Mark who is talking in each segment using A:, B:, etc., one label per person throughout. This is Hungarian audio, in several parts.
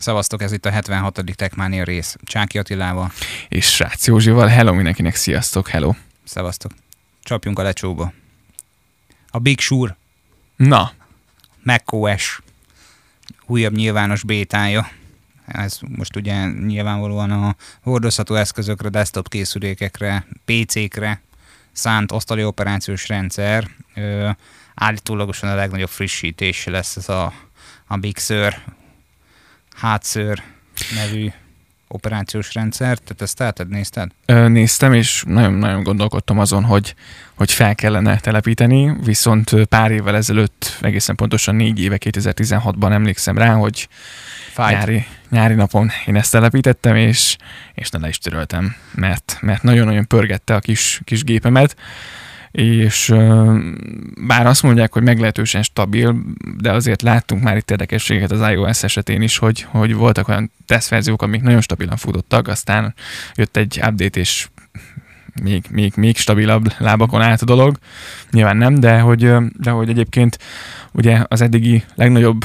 A: Szavaztok, ez itt a 76. Techmania rész. Csáki Attilával.
B: És Srác Józsival. Hello mindenkinek, sziasztok, hello.
A: Szevasztok. Csapjunk a lecsóba. A Big Sur.
B: Na.
A: macOS. Újabb nyilvános bétája. Ez most ugye nyilvánvalóan a hordozható eszközökre, desktop készülékekre, PC-kre szánt asztali operációs rendszer. Ö, állítólagosan a legnagyobb frissítés lesz ez a, a Big Sur hátszőr nevű operációs rendszer, tehát ezt teheted, nézted?
B: Ö, néztem, és nagyon-nagyon gondolkodtam azon, hogy, hogy fel kellene telepíteni, viszont pár évvel ezelőtt, egészen pontosan négy éve, 2016-ban emlékszem rá, hogy nyári, nyári napon én ezt telepítettem, és, és ne le is töröltem, mert, mert nagyon-nagyon pörgette a kis, kis gépemet és bár azt mondják, hogy meglehetősen stabil, de azért láttunk már itt érdekességet az iOS esetén is, hogy, hogy voltak olyan tesztverziók, amik nagyon stabilan futottak, aztán jött egy update, és még, még, még stabilabb lábakon állt a dolog. Nyilván nem, de hogy, de hogy egyébként ugye az eddigi legnagyobb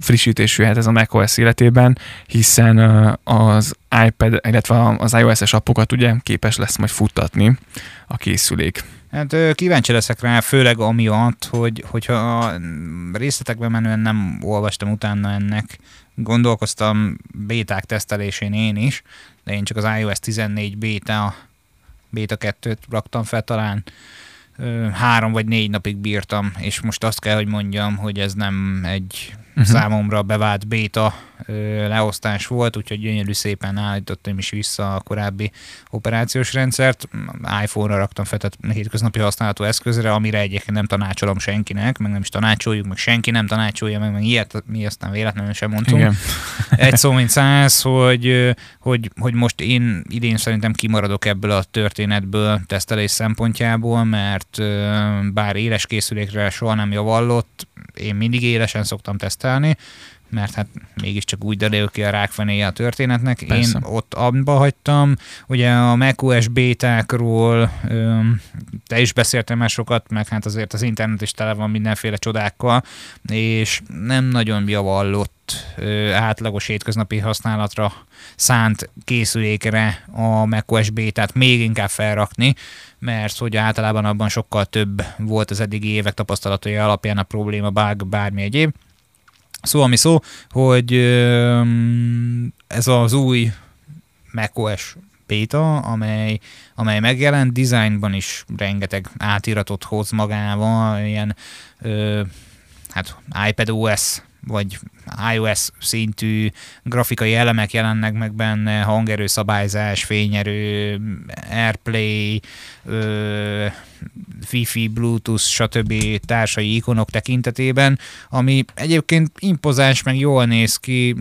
B: frissítés jöhet ez a macOS életében, hiszen az iPad, illetve az iOS-es appokat ugye képes lesz majd futtatni a készülék.
A: Hát kíváncsi leszek rá, főleg amiatt, hogy, hogyha a részletekben menően nem olvastam utána ennek, gondolkoztam béták tesztelésén én is, de én csak az iOS 14 béta, béta 2-t raktam fel talán, három vagy négy napig bírtam, és most azt kell, hogy mondjam, hogy ez nem egy uh-huh. számomra bevált béta leosztás volt, úgyhogy gyönyörű szépen állítottam is vissza a korábbi operációs rendszert. iPhone-ra raktam fel, tehát hétköznapi használatú eszközre, amire egyébként nem tanácsolom senkinek, meg nem is tanácsoljuk, meg senki nem tanácsolja, meg, meg ilyet mi aztán véletlenül sem mondtunk. Igen. Egy szó mint száz, hogy, hogy, hogy most én idén szerintem kimaradok ebből a történetből tesztelés szempontjából, mert bár éles készülékre soha nem javallott, én mindig élesen szoktam tesztelni, mert hát mégiscsak úgy derül ki a rákfenéje a történetnek. Persze. Én ott abba hagytam, ugye a macOS bétákról te is beszéltem már sokat, meg hát azért az internet is tele van mindenféle csodákkal, és nem nagyon javallott átlagos hétköznapi használatra szánt készülékre a macOS bétát még inkább felrakni, mert hogy általában abban sokkal több volt az eddigi évek tapasztalatai alapján a probléma, bug, bármi egyéb. Szó, ami szó, hogy ez az új macOS beta, amely, amely megjelent, designban is rengeteg átiratot hoz magával, ilyen ö, hát iPadOS vagy iOS szintű grafikai elemek jelennek meg benne, hangerő szabályzás, fényerő, Airplay, ö, Wi-Fi, Bluetooth, stb. társai ikonok tekintetében, ami egyébként impozáns, meg jól néz ki,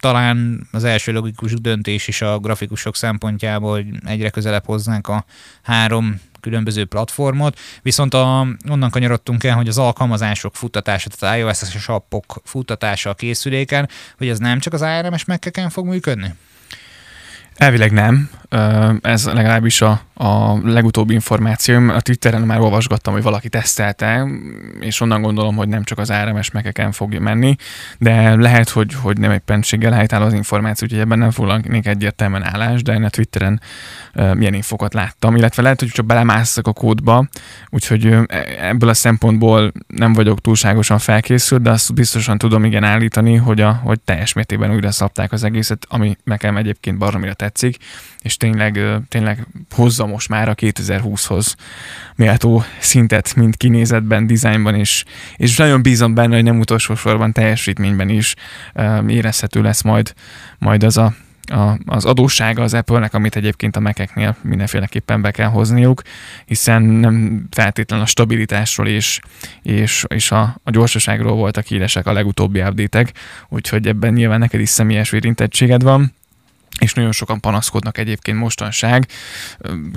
A: talán az első logikus döntés is a grafikusok szempontjából, hogy egyre közelebb hoznánk a három különböző platformot, viszont a, onnan kanyarodtunk el, hogy az alkalmazások futtatása, tehát iOS-es appok futtatása a készüléken, hogy ez nem csak az ARMS mekkeken fog működni?
B: Elvileg nem. Ez legalábbis a, a legutóbbi információm. A Twitteren már olvasgattam, hogy valaki tesztelte, és onnan gondolom, hogy nem csak az RMS mekeken fog menni, de lehet, hogy, hogy nem éppenséggel helytáll az információ, úgyhogy ebben nem foglalnék egyértelműen állás, de én a Twitteren milyen infokat láttam, illetve lehet, hogy csak belemászok a kódba, úgyhogy e, ebből a szempontból nem vagyok túlságosan felkészült, de azt biztosan tudom igen állítani, hogy, a, hogy teljes mértékben újra szabták az egészet, ami nekem egyébként baromira tetszik, és tényleg, tényleg hozza most már a 2020-hoz méltó szintet, mind kinézetben, dizájnban is, és nagyon bízom benne, hogy nem utolsó sorban teljesítményben is érezhető lesz majd, majd az a a, az adóssága az Apple-nek, amit egyébként a Mac-eknél mindenféleképpen be kell hozniuk, hiszen nem feltétlenül a stabilitásról és, és, és a, a gyorsaságról voltak híresek a legutóbbi update úgyhogy ebben nyilván neked is személyes érintettséged van és nagyon sokan panaszkodnak egyébként mostanság.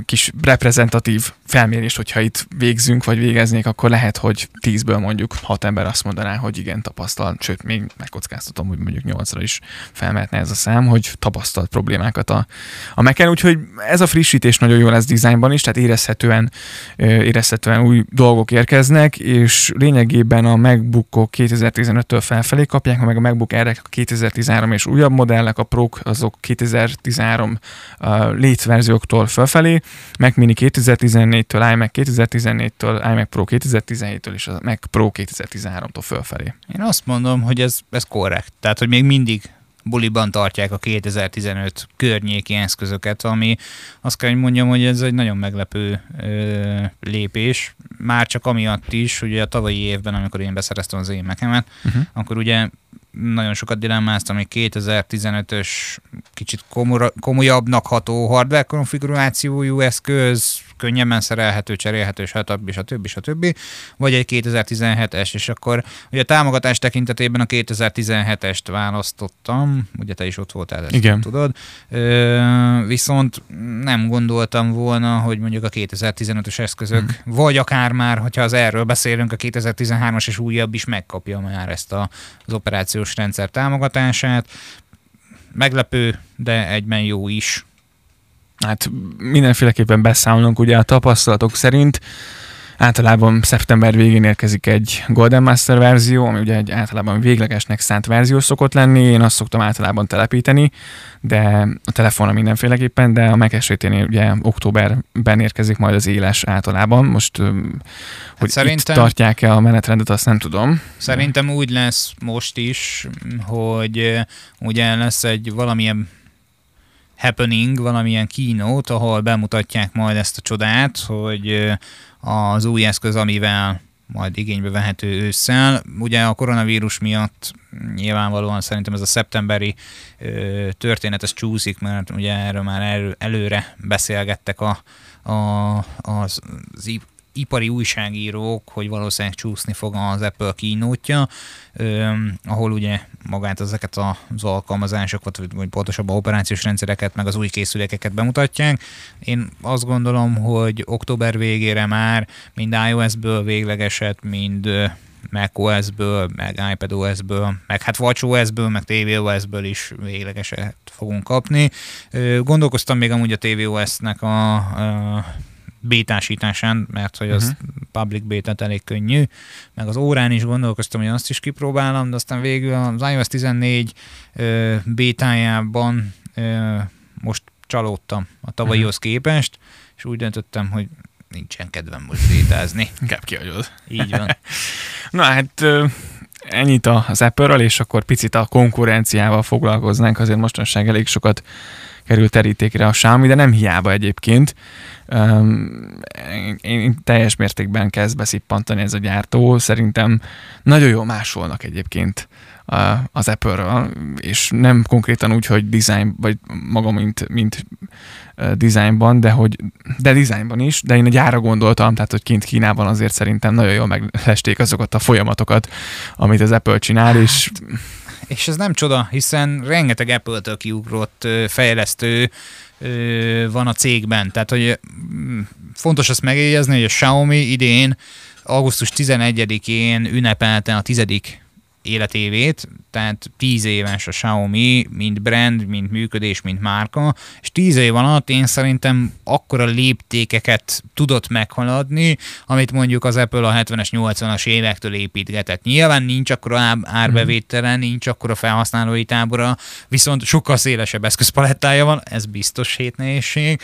B: Kis reprezentatív felmérés, hogyha itt végzünk, vagy végeznék, akkor lehet, hogy tízből mondjuk hat ember azt mondaná, hogy igen, tapasztalt, sőt, még megkockáztatom, hogy mondjuk nyolcra is felmehetne ez a szám, hogy tapasztalt problémákat a, a Mac-en, úgyhogy ez a frissítés nagyon jó lesz dizájnban is, tehát érezhetően, érezhetően új dolgok érkeznek, és lényegében a MacBookok 2015-től felfelé kapják, meg a MacBook Air-ek a 2013 és újabb modellek, a Pro azok 2013 uh, létverzióktól felfelé, Mac Mini 2014-től, iMac 2014-től, iMac Pro 2017-től és a Mac Pro 2013-tól fölfelé.
A: Én azt mondom, hogy ez, ez korrekt. Tehát, hogy még mindig buliban tartják a 2015 környéki eszközöket, ami azt kell, hogy mondjam, hogy ez egy nagyon meglepő ö, lépés, már csak amiatt is, hogy a tavalyi évben, amikor én beszereztem az én mekemet, uh-huh. akkor ugye nagyon sokat dilemmáztam, hogy 2015-ös kicsit komolyabbnak ható hardware konfigurációjú eszköz, könnyebben szerelhető, cserélhető, stb. stb. stb. Vagy egy 2017-es, és akkor ugye a támogatás tekintetében a 2017-est választottam, ugye te is ott voltál, ezt Igen. tudod, Ö, viszont nem gondoltam volna, hogy mondjuk a 2015-ös eszközök, hmm. vagy akár már, hogyha az erről beszélünk, a 2013-as és újabb is megkapja már ezt a, az operációs rendszer támogatását. Meglepő, de egyben jó is
B: hát mindenféleképpen beszámolunk, ugye a tapasztalatok szerint általában szeptember végén érkezik egy Golden Master verzió, ami ugye egy általában véglegesnek szánt verzió szokott lenni, én azt szoktam általában telepíteni, de a telefonra mindenféleképpen, de a Mac esetén ugye októberben érkezik majd az éles általában. Most, hát hogy szerintem, itt tartják-e a menetrendet, azt nem tudom.
A: Szerintem úgy lesz most is, hogy ugye lesz egy valamilyen happening, valamilyen keynote, ahol bemutatják majd ezt a csodát, hogy az új eszköz, amivel majd igénybe vehető ősszel. Ugye a koronavírus miatt nyilvánvalóan szerintem ez a szeptemberi ö, történet ez csúszik, mert ugye erről már elő, előre beszélgettek a, a, az, az ipari újságírók, hogy valószínűleg csúszni fog az Apple kínótja, ahol ugye magát ezeket az alkalmazásokat, vagy pontosabban operációs rendszereket, meg az új készülékeket bemutatják. Én azt gondolom, hogy október végére már mind iOS-ből véglegeset, mind macOS-ből, meg iPadOS-ből, meg hát WatchOS-ből, meg tvOS-ből is véglegeset fogunk kapni. Gondolkoztam még amúgy a tvOS-nek a, a bétásításán, mert hogy az uh-huh. public beta elég könnyű, meg az órán is gondolkoztam, hogy azt is kipróbálom, de aztán végül az iOS 14 ö, bétájában ö, most csalódtam a tavalyihoz uh-huh. képest, és úgy döntöttem, hogy nincsen kedvem most bétázni.
B: Inkább kihagyod.
A: Így van.
B: Na hát ennyit az apple és akkor picit a konkurenciával foglalkoznánk, azért mostanság elég sokat kerül terítékre a Xiaomi, de nem hiába egyébként. Um, én teljes mértékben kezd beszippantani ez a gyártó. Szerintem nagyon jó másolnak egyébként az Apple-ről, és nem konkrétan úgy, hogy design, vagy maga, mint, mint designban, de hogy de designban is, de én egy gyára gondoltam, tehát hogy kint Kínában azért szerintem nagyon jól meglesték azokat a folyamatokat, amit az Apple csinál, és
A: hát, és ez nem csoda, hiszen rengeteg Apple-től kiugrott fejlesztő van a cégben. Tehát, hogy fontos azt megjegyezni, hogy a Xiaomi idén augusztus 11-én ünnepelte a tizedik életévét, tehát 10 éves a Xiaomi, mint brand, mint működés, mint márka, és 10 év alatt én szerintem akkora léptékeket tudott meghaladni, amit mondjuk az Apple a 70-es, 80-as évektől építgetett. Nyilván nincs akkora árbevétele, nincs akkora felhasználói tábora, viszont sokkal szélesebb eszközpalettája van, ez biztos hétnehézség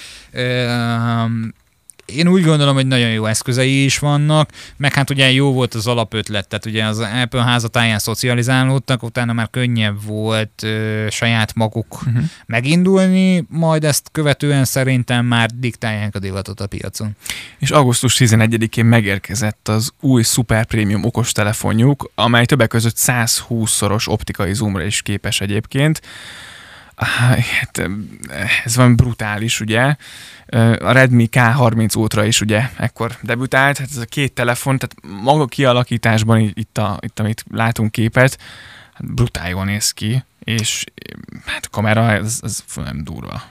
A: én úgy gondolom, hogy nagyon jó eszközei is vannak, meg hát ugye jó volt az alapötlet, tehát ugye az Apple házatáján szocializálódtak, utána már könnyebb volt ö, saját maguk uh-huh. megindulni, majd ezt követően szerintem már diktálják a divatot a piacon.
B: És augusztus 11-én megérkezett az új Super Premium okostelefonjuk, amely többek között 120-szoros optikai zoomra is képes egyébként. Hát, ez van brutális, ugye? A Redmi K30 Ultra is ugye ekkor debütált, hát ez a két telefon, tehát maga kialakításban itt, a, itt amit látunk képet, hát brutál jól néz ki, és hát a kamera, ez, ez nem durva.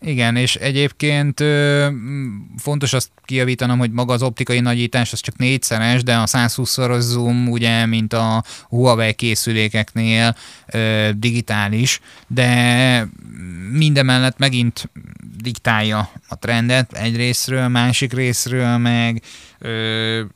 A: Igen, és egyébként ö, fontos azt kijavítanom, hogy maga az optikai nagyítás az csak négyszeres, de a 120-szoros zoom, ugye, mint a Huawei készülékeknél ö, digitális, de mindemellett megint diktálja a trendet egy részről, másik részről meg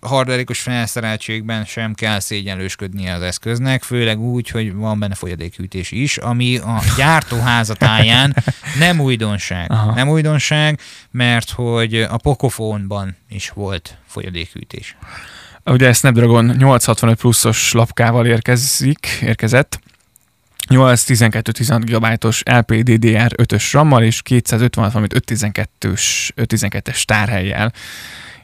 A: hardverekos felszereltségben sem kell szégyenlősködnie az eszköznek, főleg úgy, hogy van benne folyadékhűtés is, ami a gyártóházatáján nem újdonság. Aha. Nem újdonság, mert hogy a Pocophone-ban is volt folyadékhűtés.
B: Ugye ezt Snapdragon 865 pluszos lapkával érkezik, érkezett, 8-12-16 GB-os LPDDR 5-ös RAM-mal és 256, valamint 512-es 512-es tárhelyjel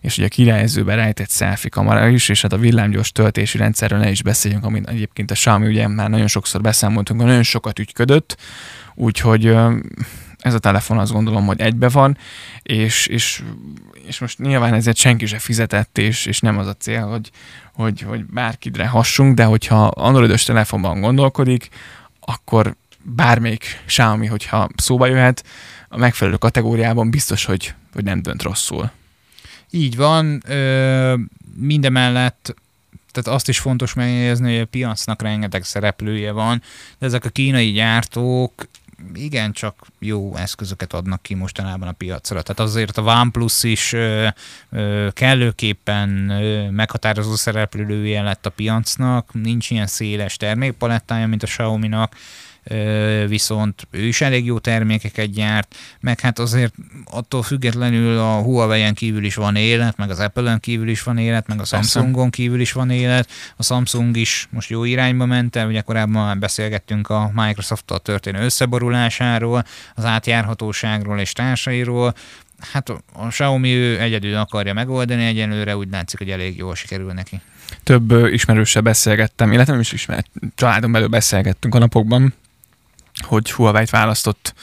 B: és ugye a királyzőben rejtett selfie kamera is, és hát a villámgyors töltési rendszerről ne is beszéljünk, amit egyébként a Xiaomi ugye már nagyon sokszor beszámoltunk, nagyon sokat ügyködött, úgyhogy ez a telefon azt gondolom, hogy egybe van, és, és, és most nyilván ezért senki se fizetett, és, és nem az a cél, hogy, hogy, hogy bárkidre hassunk, de hogyha androidos telefonban gondolkodik, akkor bármelyik Xiaomi, hogyha szóba jöhet, a megfelelő kategóriában biztos, hogy, hogy nem dönt rosszul.
A: Így van, ö, mindemellett tehát azt is fontos megjegyezni, hogy a piacnak rengeteg szereplője van, de ezek a kínai gyártók igen, csak jó eszközöket adnak ki mostanában a piacra. Tehát azért a OnePlus is ö, ö, kellőképpen ö, meghatározó szereplője lett a piacnak, nincs ilyen széles termékpalettája, mint a Xiaomi-nak, viszont ő is elég jó termékeket gyárt, meg hát azért attól függetlenül a Huawei-en kívül is van élet, meg az Apple-en kívül is van élet, meg a Samsungon kívül is van élet. A Samsung is most jó irányba ment el, ugye korábban beszélgettünk a Microsoft-tal történő összeborulásáról, az átjárhatóságról és társairól, hát a Xiaomi ő egyedül akarja megoldani egyelőre, úgy látszik, hogy elég jól sikerül neki.
B: Több ismerőssel beszélgettem, illetve nem is ismert, családon belül beszélgettünk a napokban, hogy Huawei-t választott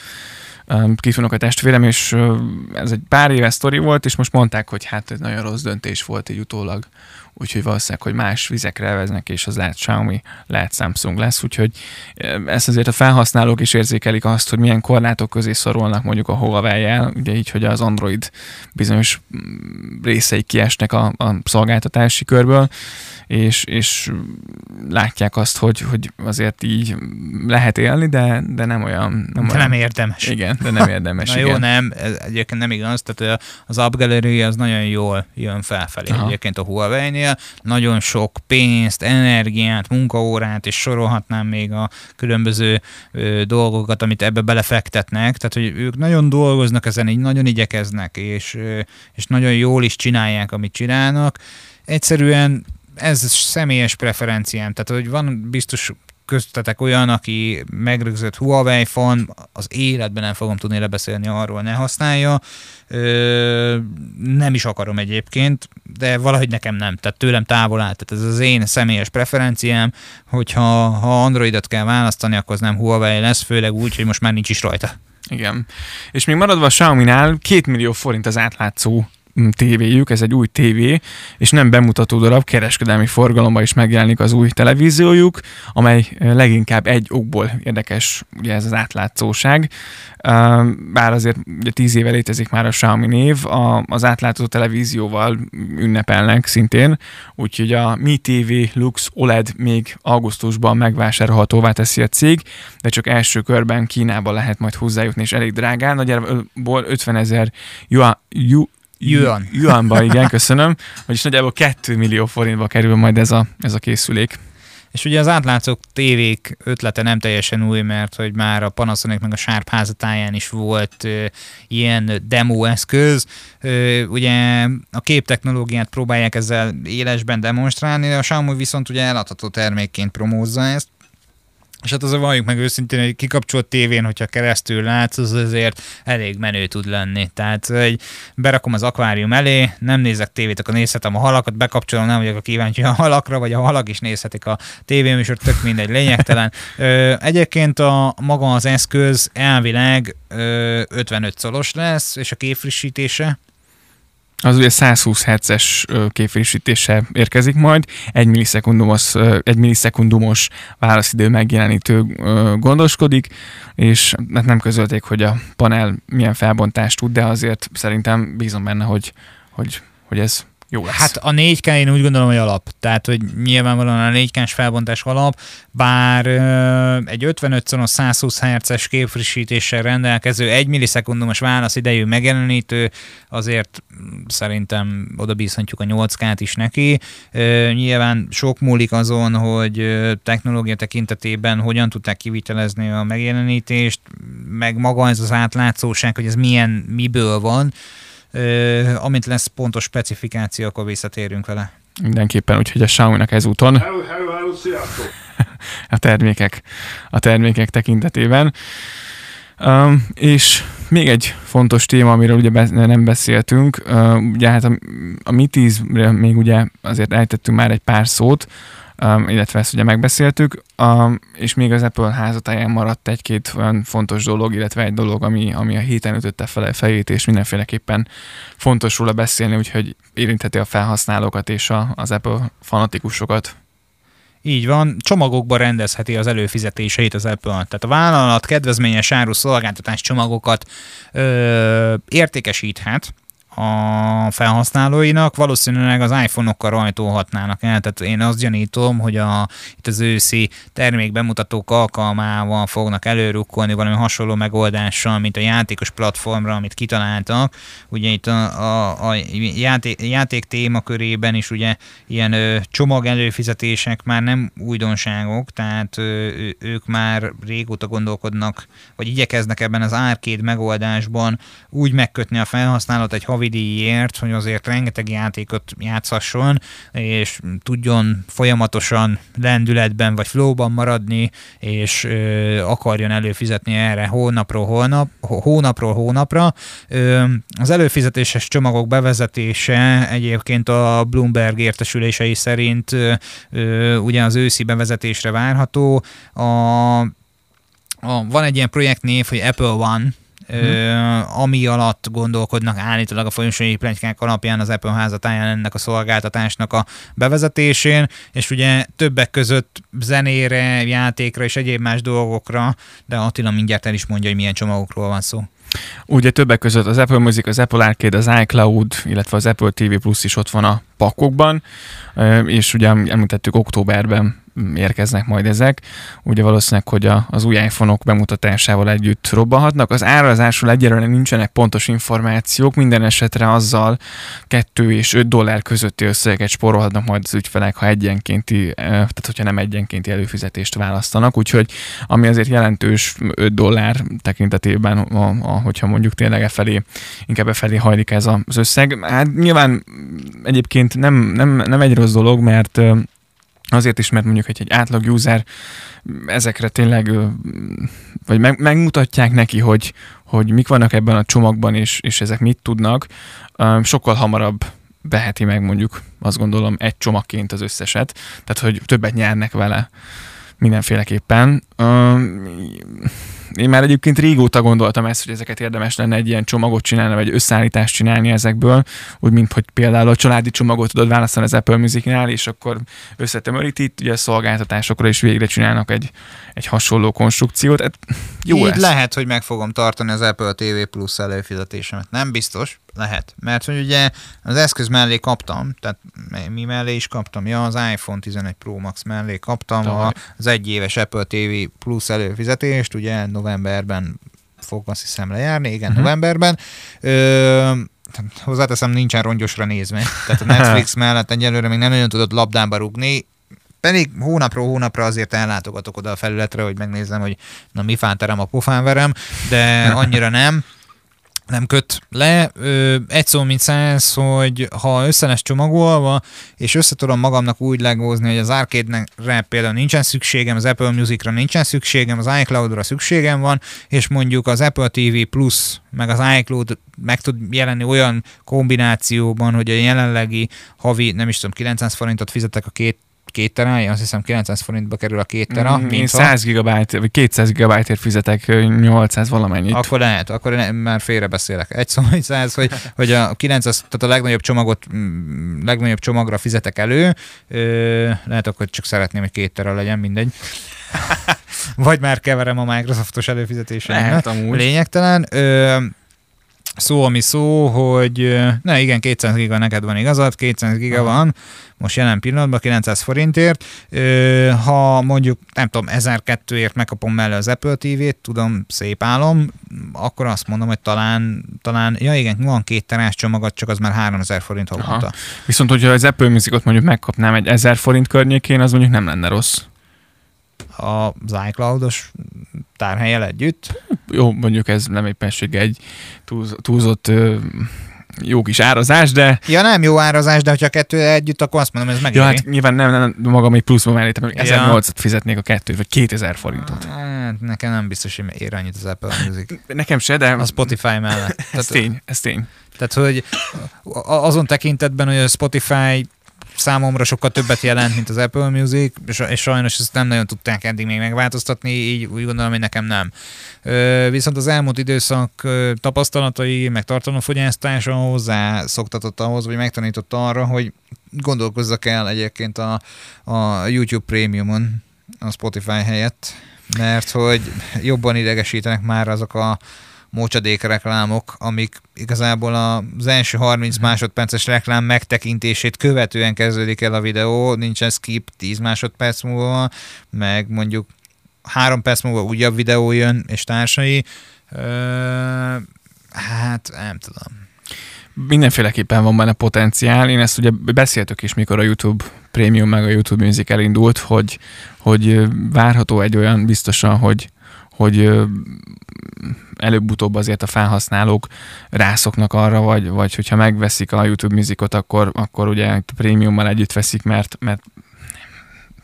B: um, kifunok a testvérem, és uh, ez egy pár éves sztori volt, és most mondták, hogy hát ez nagyon rossz döntés volt egy utólag, úgyhogy valószínűleg, hogy más vizekre veznek, és az lehet Xiaomi, lehet Samsung lesz, úgyhogy um, ezt azért a felhasználók is érzékelik azt, hogy milyen korlátok közé szorulnak mondjuk a Huawei-jel, ugye így, hogy az Android bizonyos mm, részei kiesnek a, a szolgáltatási körből, és, és látják azt, hogy, hogy azért így lehet élni, de, de nem olyan...
A: Nem, de olyan, nem érdemes.
B: Igen, de nem érdemes.
A: Na
B: igen.
A: jó, nem, ez egyébként nem igaz, tehát az App Gallery az nagyon jól jön felfelé. Aha. Egyébként a Huawei-nél nagyon sok pénzt, energiát, munkaórát, és sorolhatnám még a különböző ö, dolgokat, amit ebbe belefektetnek, tehát hogy ők nagyon dolgoznak ezen, így nagyon igyekeznek, és, ö, és nagyon jól is csinálják, amit csinálnak. Egyszerűen ez személyes preferenciám, tehát hogy van biztos köztetek olyan, aki megrögzött Huawei fan, az életben nem fogom tudni lebeszélni arról, ne használja. Ö, nem is akarom egyébként, de valahogy nekem nem, tehát tőlem távol áll. Tehát ez az én személyes preferenciám, hogyha ha Androidot kell választani, akkor az nem Huawei lesz, főleg úgy, hogy most már nincs is rajta.
B: Igen. És még maradva a Xiaomi-nál, két millió forint az átlátszó tévéjük, ez egy új tévé, és nem bemutató darab, kereskedelmi forgalomban is megjelenik az új televíziójuk, amely leginkább egy okból érdekes, ugye ez az átlátszóság. Bár azért ugye tíz éve létezik már a Xiaomi név, a, az átlátszó televízióval ünnepelnek szintén, úgyhogy a Mi TV Lux OLED még augusztusban megvásárolhatóvá teszi a cég, de csak első körben Kínába lehet majd hozzájutni, és elég drágán, nagyjából 50 ezer
A: Yuan.
B: Yuanba, igen, köszönöm. Vagyis nagyjából 2 millió forintba kerül majd ez a, ez a készülék.
A: És ugye az átlátszók tévék ötlete nem teljesen új, mert hogy már a Panasonic meg a Sharp házatáján is volt ö, ilyen demo eszköz. Ö, ugye a képtechnológiát próbálják ezzel élesben demonstrálni, a Xiaomi viszont ugye eladható termékként promózza ezt, és hát azért valljuk meg őszintén, hogy kikapcsolt tévén, hogyha keresztül látsz, az azért elég menő tud lenni. Tehát, hogy berakom az akvárium elé, nem nézek tévét, akkor nézhetem a halakat, bekapcsolom, nem vagyok a kíváncsi a halakra, vagy a halak is nézhetik a tévéműsort, tök mindegy, lényegtelen. Ö, egyébként a maga az eszköz elvileg ö, 55 szolos lesz, és a képfrissítése
B: Az ugye 120 Hz-es képfrissítése érkezik majd, egy millisekundumos, egy millisekundumos válaszidő megjelenítő gondoskodik, és hát nem közölték, hogy a panel milyen felbontást tud, de azért szerintem bízom benne, hogy, hogy, hogy ez jó lesz.
A: Hát a 4K én úgy gondolom, hogy alap. Tehát, hogy nyilvánvalóan a 4 k felbontás alap, bár egy 55 szoros 120 Hz-es képfrissítéssel rendelkező 1 millisekundumos válaszidejű megjelenítő, azért szerintem oda bízhatjuk a 8K-t is neki. Nyilván sok múlik azon, hogy technológia tekintetében hogyan tudták kivitelezni a megjelenítést, meg maga ez az átlátszóság, hogy ez milyen, miből van amint lesz pontos specifikáció, akkor visszatérünk vele.
B: Mindenképpen, úgyhogy a Xiaomi-nak ezúton hello, hello, hello, a termékek, a termékek tekintetében. Um, és még egy fontos téma, amiről ugye nem beszéltünk, uh, ugye hát a, a Mi 10 még ugye azért ejtettünk már egy pár szót, um, illetve ezt ugye megbeszéltük, és még az Apple házatáján maradt egy-két olyan fontos dolog, illetve egy dolog, ami, ami a héten ütötte fel fejét, és mindenféleképpen fontos róla beszélni, úgyhogy érintheti a felhasználókat és a, az Apple fanatikusokat.
A: Így van, csomagokba rendezheti az előfizetéseit az Apple. Tehát a vállalat kedvezményes áru szolgáltatás csomagokat ö, értékesíthet, a felhasználóinak, valószínűleg az iPhone-okkal rajtolhatnának el, tehát én azt gyanítom, hogy a, itt az őszi termékbemutatók alkalmával fognak előrukkolni valami hasonló megoldással, mint a játékos platformra, amit kitaláltak. Ugye itt a, a, a játék, játék témakörében is ugye ilyen ö, csomag előfizetések már nem újdonságok, tehát ö, ők már régóta gondolkodnak, vagy igyekeznek ebben az árkéd megoldásban úgy megkötni a felhasználót egy havi díjért, hogy azért rengeteg játékot játszhasson, és tudjon folyamatosan lendületben vagy flowban maradni, és ö, akarjon előfizetni erre hónapról hónap, hónapról hónapra. Ö, az előfizetéses csomagok bevezetése egyébként a Bloomberg értesülései szerint ö, ugye az őszi bevezetésre várható. A, a, van egy ilyen projektnév, hogy Apple One, uh-huh. ami alatt gondolkodnak állítólag a folyosói plegykák alapján az Apple házatáján ennek a szolgáltatásnak a bevezetésén, és ugye többek között zenére, játékra és egyéb más dolgokra, de Attila mindjárt el is mondja, hogy milyen csomagokról van szó.
B: Ugye többek között az Apple Music, az Apple Arcade, az iCloud, illetve az Apple TV Plus is ott van a pakokban, és ugye említettük októberben érkeznek majd ezek. Ugye valószínűleg, hogy a, az új iPhone-ok bemutatásával együtt robbanhatnak. Az árazásról egyelőre nincsenek pontos információk, minden esetre azzal 2 és 5 dollár közötti összeget spórolhatnak majd az ügyfelek, ha egyenkénti, eh, tehát hogyha nem egyenkénti előfizetést választanak, úgyhogy ami azért jelentős 5 dollár tekintetében, a, a, hogyha mondjuk tényleg e felé, inkább e felé hajlik ez az összeg. Hát nyilván egyébként nem, nem, nem egy rossz dolog, mert eh, Azért is, mert mondjuk, hogy egy átlag user ezekre tényleg, vagy meg, megmutatják neki, hogy, hogy mik vannak ebben a csomagban, és, és ezek mit tudnak, sokkal hamarabb beheti meg mondjuk, azt gondolom, egy csomagként az összeset, tehát hogy többet nyernek vele mindenféleképpen én már egyébként régóta gondoltam ezt, hogy ezeket érdemes lenne egy ilyen csomagot csinálni, vagy összeállítást csinálni ezekből, úgy, mint hogy például a családi csomagot tudod választani az Apple Musicnál, és akkor összetömöríti, itt ugye a szolgáltatásokra is végre csinálnak egy, egy hasonló konstrukciót. Hát jó
A: Így
B: lesz.
A: lehet, hogy meg fogom tartani az Apple TV Plus előfizetésemet. Nem biztos, lehet. Mert hogy ugye az eszköz mellé kaptam, tehát mi mellé is kaptam, ja, az iPhone 11 Pro Max mellé kaptam a, az egyéves Apple TV Plus előfizetést, ugye novemberben fog azt hiszem lejárni, igen, uh-huh. novemberben. Ö, hozzáteszem, nincsen rongyosra nézve. Tehát a Netflix mellett egyelőre még nem nagyon tudott labdába rugni, pedig hónapról hónapra azért ellátogatok oda a felületre, hogy megnézzem, hogy na mi fánterem a pofán verem, de annyira nem nem köt le. Ö, egy szó, mint száz, hogy ha össze csomagolva, és össze tudom magamnak úgy legózni, hogy az arcade-re például nincsen szükségem, az Apple Music-ra nincsen szükségem, az iCloud-ra szükségem van, és mondjuk az Apple TV Plus, meg az iCloud meg tud jelenni olyan kombinációban, hogy a jelenlegi havi, nem is tudom, 900 forintot fizetek a két két terája, azt hiszem 900 forintba kerül a két tera.
B: Mm, én 100 gigabyte, vagy 200 gigabyte fizetek 800 valamennyit.
A: Akkor lehet, akkor én már félrebeszélek. Egy szó, hogy 100, hogy, hogy a 900, tehát a legnagyobb csomagot, legnagyobb csomagra fizetek elő, ö, lehet akkor csak szeretném, hogy két tera legyen, mindegy. Vagy már keverem a Microsoftos előfizetésen.
B: Lehet amúgy.
A: Lényegtelen. Ö, szó, ami szó, hogy ne igen, 200 giga neked van igazad, 200 giga Aha. van, most jelen pillanatban 900 forintért. Ha mondjuk, nem tudom, 1002-ért megkapom mellé az Apple TV-t, tudom, szép álom, akkor azt mondom, hogy talán, talán ja igen, van két terás csomagat, csak az már 3000 forint havonta.
B: Viszont, hogyha az Apple Music-ot mondjuk megkapnám egy 1000 forint környékén, az mondjuk nem lenne rossz
A: az iCloud-os tárhelyel együtt.
B: Jó, mondjuk ez nem éppenség egy túlz, túlzott jó kis árazás, de...
A: Ja, nem jó árazás, de hogyha kettő együtt, akkor azt mondom, ez megéri.
B: Ja, hát nyilván nem, nem magam még pluszban mellé, hogy 1800 ja. fizetnék a kettőt, vagy 2000 forintot.
A: Hát, nekem nem biztos, hogy ér annyit az Apple Music.
B: Nekem se, de...
A: A Spotify mellett.
B: ez Tehát, tény, ez tény.
A: Tehát, hogy azon tekintetben, hogy a Spotify számomra sokkal többet jelent, mint az Apple Music, és, és sajnos ezt nem nagyon tudták eddig még megváltoztatni, így úgy gondolom, hogy nekem nem. Viszont az elmúlt időszak tapasztalatai, meg tartalomfogyasztása hozzá szoktatott ahhoz, vagy megtanította arra, hogy gondolkozzak el egyébként a, a YouTube Premiumon, a Spotify helyett, mert hogy jobban idegesítenek már azok a mocsadék reklámok, amik igazából az első 30 mhm. másodperces reklám megtekintését követően kezdődik el a videó, nincsen skip 10 másodperc múlva, meg mondjuk 3 perc múlva újabb videó jön, és társai. Ö, hát nem tudom.
B: Mindenféleképpen van benne potenciál. Én ezt ugye beszéltük is, mikor a YouTube Premium meg a YouTube Music elindult, hogy, hogy várható egy olyan biztosan, hogy, hogy előbb-utóbb azért a felhasználók rászoknak arra, vagy, vagy hogyha megveszik a YouTube Musicot, akkor, akkor ugye prémiummal együtt veszik, mert, mert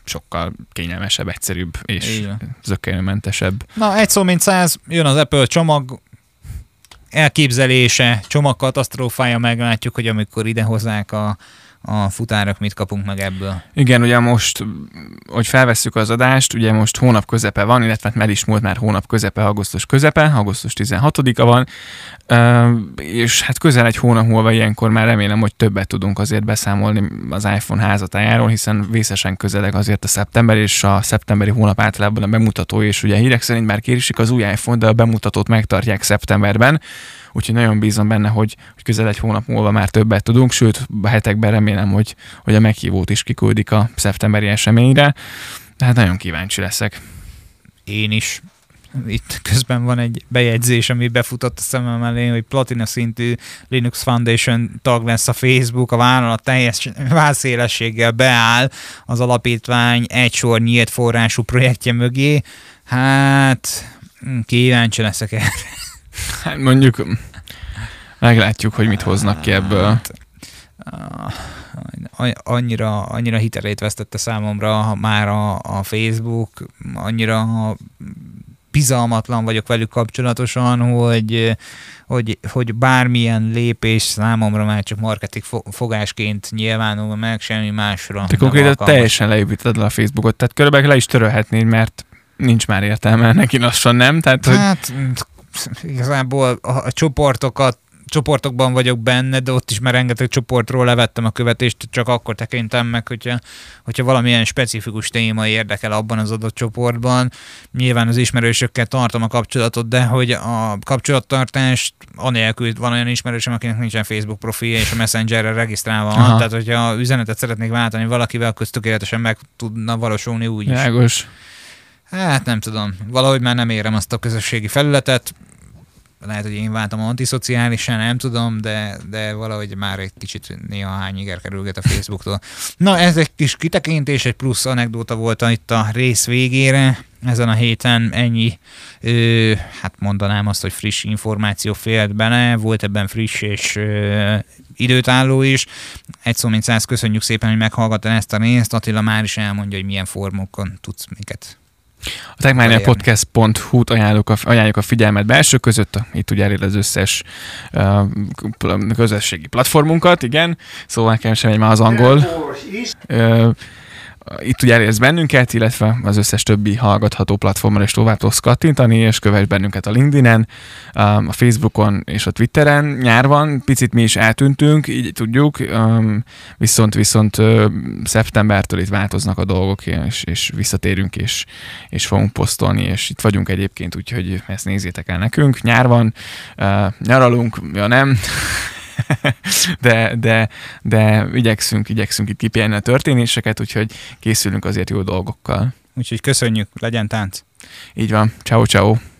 B: sokkal kényelmesebb, egyszerűbb és zökkenőmentesebb.
A: Na, egy szó mint száz, jön az Apple csomag, elképzelése, csomagkatasztrófája, meglátjuk, hogy amikor ide hozzák a a futárak mit kapunk meg ebből.
B: Igen, ugye most, hogy felvesszük az adást, ugye most hónap közepe van, illetve hát már is múlt már hónap közepe, augusztus közepe, augusztus 16-a van, és hát közel egy hónap múlva ilyenkor már remélem, hogy többet tudunk azért beszámolni az iPhone házatájáról, hiszen vészesen közeleg azért a szeptember, és a szeptemberi hónap általában a bemutató, és ugye hírek szerint már kérésik az új iPhone, de a bemutatót megtartják szeptemberben, úgyhogy nagyon bízom benne, hogy, hogy közel egy hónap múlva már többet tudunk, sőt, a hetekben remélem, hogy, hogy a meghívót is kiküldik a szeptemberi eseményre, tehát nagyon kíváncsi leszek.
A: Én is itt közben van egy bejegyzés, ami befutott a szemem elé, hogy platina szintű Linux Foundation tag lesz a Facebook, a vállalat teljes válszélességgel beáll az alapítvány egy sor nyílt forrású projektje mögé. Hát kíváncsi leszek erre.
B: Hát mondjuk meglátjuk, hogy mit hoznak ki ebből. Hát,
A: annyira, annyira hitelét vesztette számomra már a, a Facebook, annyira bizalmatlan vagyok velük kapcsolatosan, hogy, hogy, hogy bármilyen lépés számomra már csak marketing fogásként nyilvánul meg, semmi másra.
B: Te konkrétan teljesen leépíted le a Facebookot, tehát körülbelül le is törölhetnéd, mert nincs már értelme neki lassan, nem? Tehát,
A: hogy... Igazából a, a csoportokat csoportokban vagyok benne, de ott is már rengeteg csoportról levettem a követést, csak akkor tekintem meg, hogyha, hogyha valamilyen specifikus téma érdekel abban az adott csoportban. Nyilván az ismerősökkel tartom a kapcsolatot, de hogy a kapcsolattartást anélkül van olyan ismerősöm, akinek nincsen Facebook profilja, és a Messengerre regisztrálva van, tehát hogyha üzenetet szeretnék váltani valakivel, akkor tökéletesen meg tudna valósulni úgy is. Hát nem tudom, valahogy már nem érem azt a közösségi felületet, lehet, hogy én váltam antiszociálisan, nem tudom, de, de valahogy már egy kicsit néha hány iger kerülget a Facebooktól. Na, ez egy kis kitekintés, egy plusz anekdóta volt itt a rész végére. Ezen a héten ennyi, ö, hát mondanám azt, hogy friss információ félt bele, volt ebben friss és ö, időtálló is. Egy szó mint száz, köszönjük szépen, hogy meghallgattad ezt a részt. Attila már is elmondja, hogy milyen formokon tudsz minket
B: a techmaniapodcast.hu-t ajánljuk a, ajánljuk a figyelmet belső között, itt ugye elér az összes uh, közösségi platformunkat, igen, szóval nekem sem megy már az angol. Uh, itt ugye elérsz bennünket, illetve az összes többi hallgatható platformon is tovább tudsz kattintani, és kövess bennünket a LinkedIn-en, um, a Facebookon és a Twitteren. Nyár van, picit mi is eltűntünk, így tudjuk, um, viszont viszont szeptembertől itt változnak a dolgok, és, és visszatérünk, és, és fogunk posztolni, és itt vagyunk egyébként, úgyhogy ezt nézzétek el nekünk. Nyár van, nyaralunk, ja nem, de, de, de igyekszünk, igyekszünk itt kipihenni a történéseket, úgyhogy készülünk azért jó dolgokkal.
A: Úgyhogy köszönjük, legyen tánc!
B: Így van, ciao ciao.